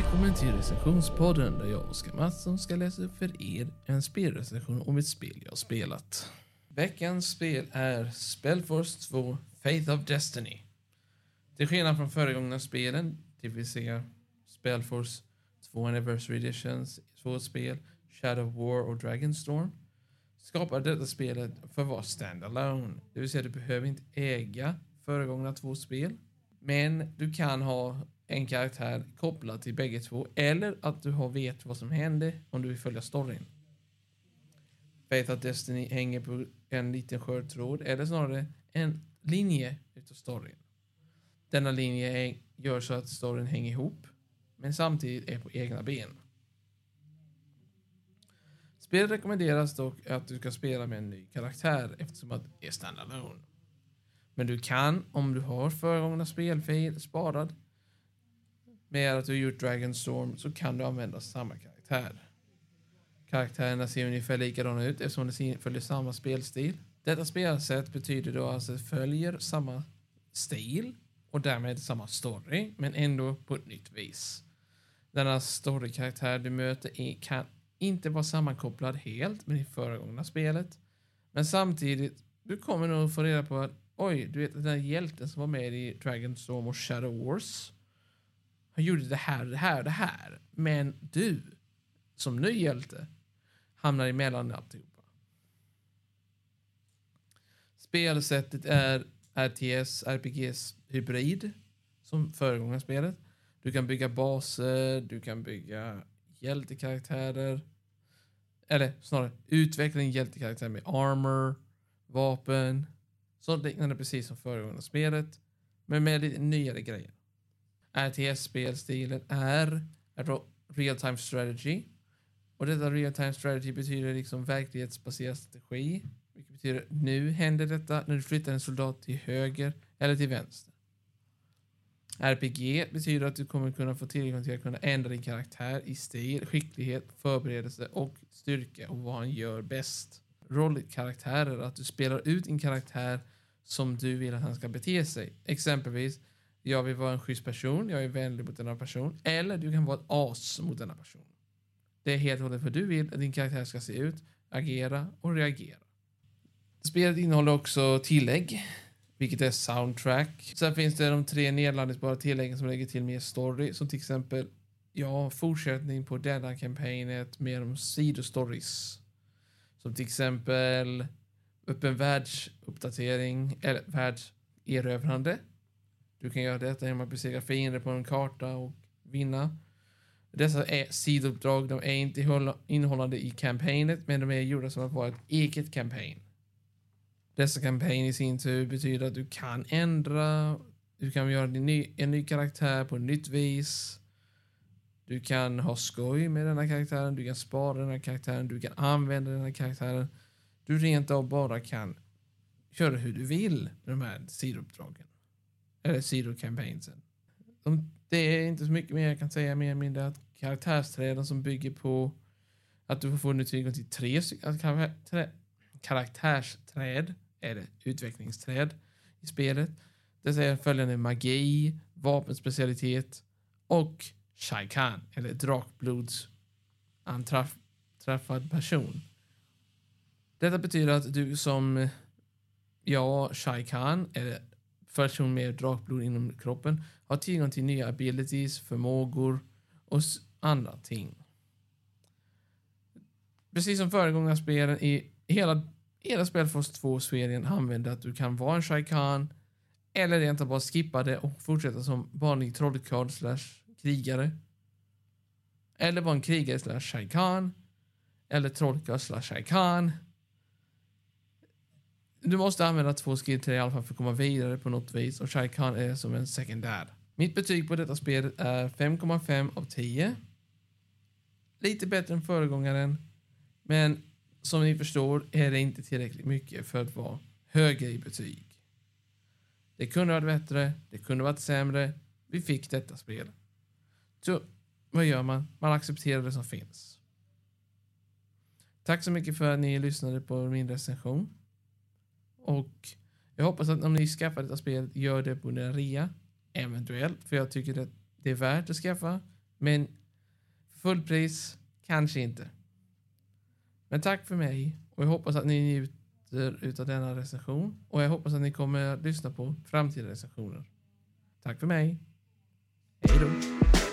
Välkommen till recensionspodden där jag, Oskar Mattsson, ska läsa upp för er en spelrecension om ett spel jag spelat. Veckans spel är Spellforce 2 Faith of Destiny. Till skillnad från föregångna spelen, det vill säga Spellforce 2 Anniversary Editions, två spel, Shadow of War och Dragonstorm, skapar detta spelet för att vara standalone. Det vill säga du behöver inte äga föregångna två spel. Men du kan ha en karaktär kopplad till bägge två eller att du har vet vad som händer om du vill följa storyn. Vet of Destiny hänger på en liten skör tråd eller snarare en linje utav storyn. Denna linje gör så att storyn hänger ihop men samtidigt är på egna ben. Spelet rekommenderas dock att du ska spela med en ny karaktär eftersom att det är standalone. Men du kan, om du har föregångna spelfil sparad, med att du har gjort Dragonstorm så kan du använda samma karaktär. Karaktärerna ser ungefär likadana ut eftersom de följer samma spelstil. Detta spelsätt betyder då alltså att följer samma stil och därmed samma story, men ändå på ett nytt vis. Denna storykaraktär du möter är, kan inte vara sammankopplad helt med det föregångna spelet, men samtidigt, du kommer nog få reda på att oj, du vet den där hjälten som var med i Dragon Storm och Shadow Wars, han gjorde det här, det här, det här, men du, som ny hjälte, hamnar emellan alltihopa. Spelsättet är RTS, RPGs hybrid, som föregångaren spelet. Du kan bygga baser, du kan bygga hjältekaraktärer. Eller snarare, utveckla en hjältekaraktär med armor, vapen. Sånt liknande precis som föregående spelet. Men med lite nyare grejer. RTS-spelstilen är real time strategy. Och detta real time strategy betyder liksom verklighetsbaserad strategi. Vilket betyder nu händer detta när du flyttar en soldat till höger eller till vänster. RPG betyder att du kommer kunna få tillgång till att kunna ändra din karaktär i stil, skicklighet, förberedelse och styrka och vad han gör bäst. Rollkaraktärer, att du spelar ut din karaktär som du vill att han ska bete sig. Exempelvis, jag vill vara en schysst person, jag är vänlig mot denna person. Eller du kan vara ett as mot denna person. Det är helt och hållet hur du vill att din karaktär ska se ut, agera och reagera. Spelet innehåller också tillägg, vilket är soundtrack. Sen finns det de tre nedladdningsbara tilläggen som lägger till mer story, som till exempel ja, fortsättning på denna kampanjet med de sidostories. Som till exempel öppen världsuppdatering, eller världserövrande. Du kan göra detta genom att besegra fiender på en karta och vinna. Dessa är sidouppdrag, de är inte innehållande i kampanjet, men de är gjorda som att vara ett eget kampanj. Dessa kampanj i sin tur betyder att du kan ändra, du kan göra en ny, en ny karaktär på ett nytt vis. Du kan ha skoj med denna karaktären, du kan spara den här karaktären, du kan använda den här karaktären. Du rent av bara kan köra hur du vill med de här sidouppdragen. Eller sidokampanjen. De, det är inte så mycket mer jag kan säga mer än mindre att karaktärsträden som bygger på att du får nu tillgång till tre stycken karaktärsträd, eller utvecklingsträd i spelet. Det säger följande magi, vapenspecialitet och Shaikan, eller drakblods anträffad person. Detta betyder att du som ja, Shaikan, eller person med drakblod inom kroppen, har tillgång till nya abilities, förmågor och andra ting. Precis som föregångarspelen i hela, hela Spelforce 2-serien använder att du kan vara en Shaikan eller rent bara skippa det och fortsätta som vanlig trollkarl slash krigare. Eller vara en krigare slash Shaikan. Eller trollkarl slash Shaikan. Du måste använda två skill till i alla fall för att komma vidare på något vis och Shaikan är som en sekundär. Mitt betyg på detta spelet är 5,5 av 10. Lite bättre än föregångaren, men som ni förstår är det inte tillräckligt mycket för att vara högre i betyg. Det kunde varit bättre, det kunde varit sämre. Vi fick detta spel. Så vad gör man? Man accepterar det som finns. Tack så mycket för att ni lyssnade på min recension. Och jag hoppas att om ni skaffar detta spel, gör det på en rea. Eventuellt, för jag tycker att det är värt att skaffa. Men fullpris, kanske inte. Men tack för mig och jag hoppas att ni njuter utav denna recension och jag hoppas att ni kommer att lyssna på framtida recensioner. Tack för mig. Hej då.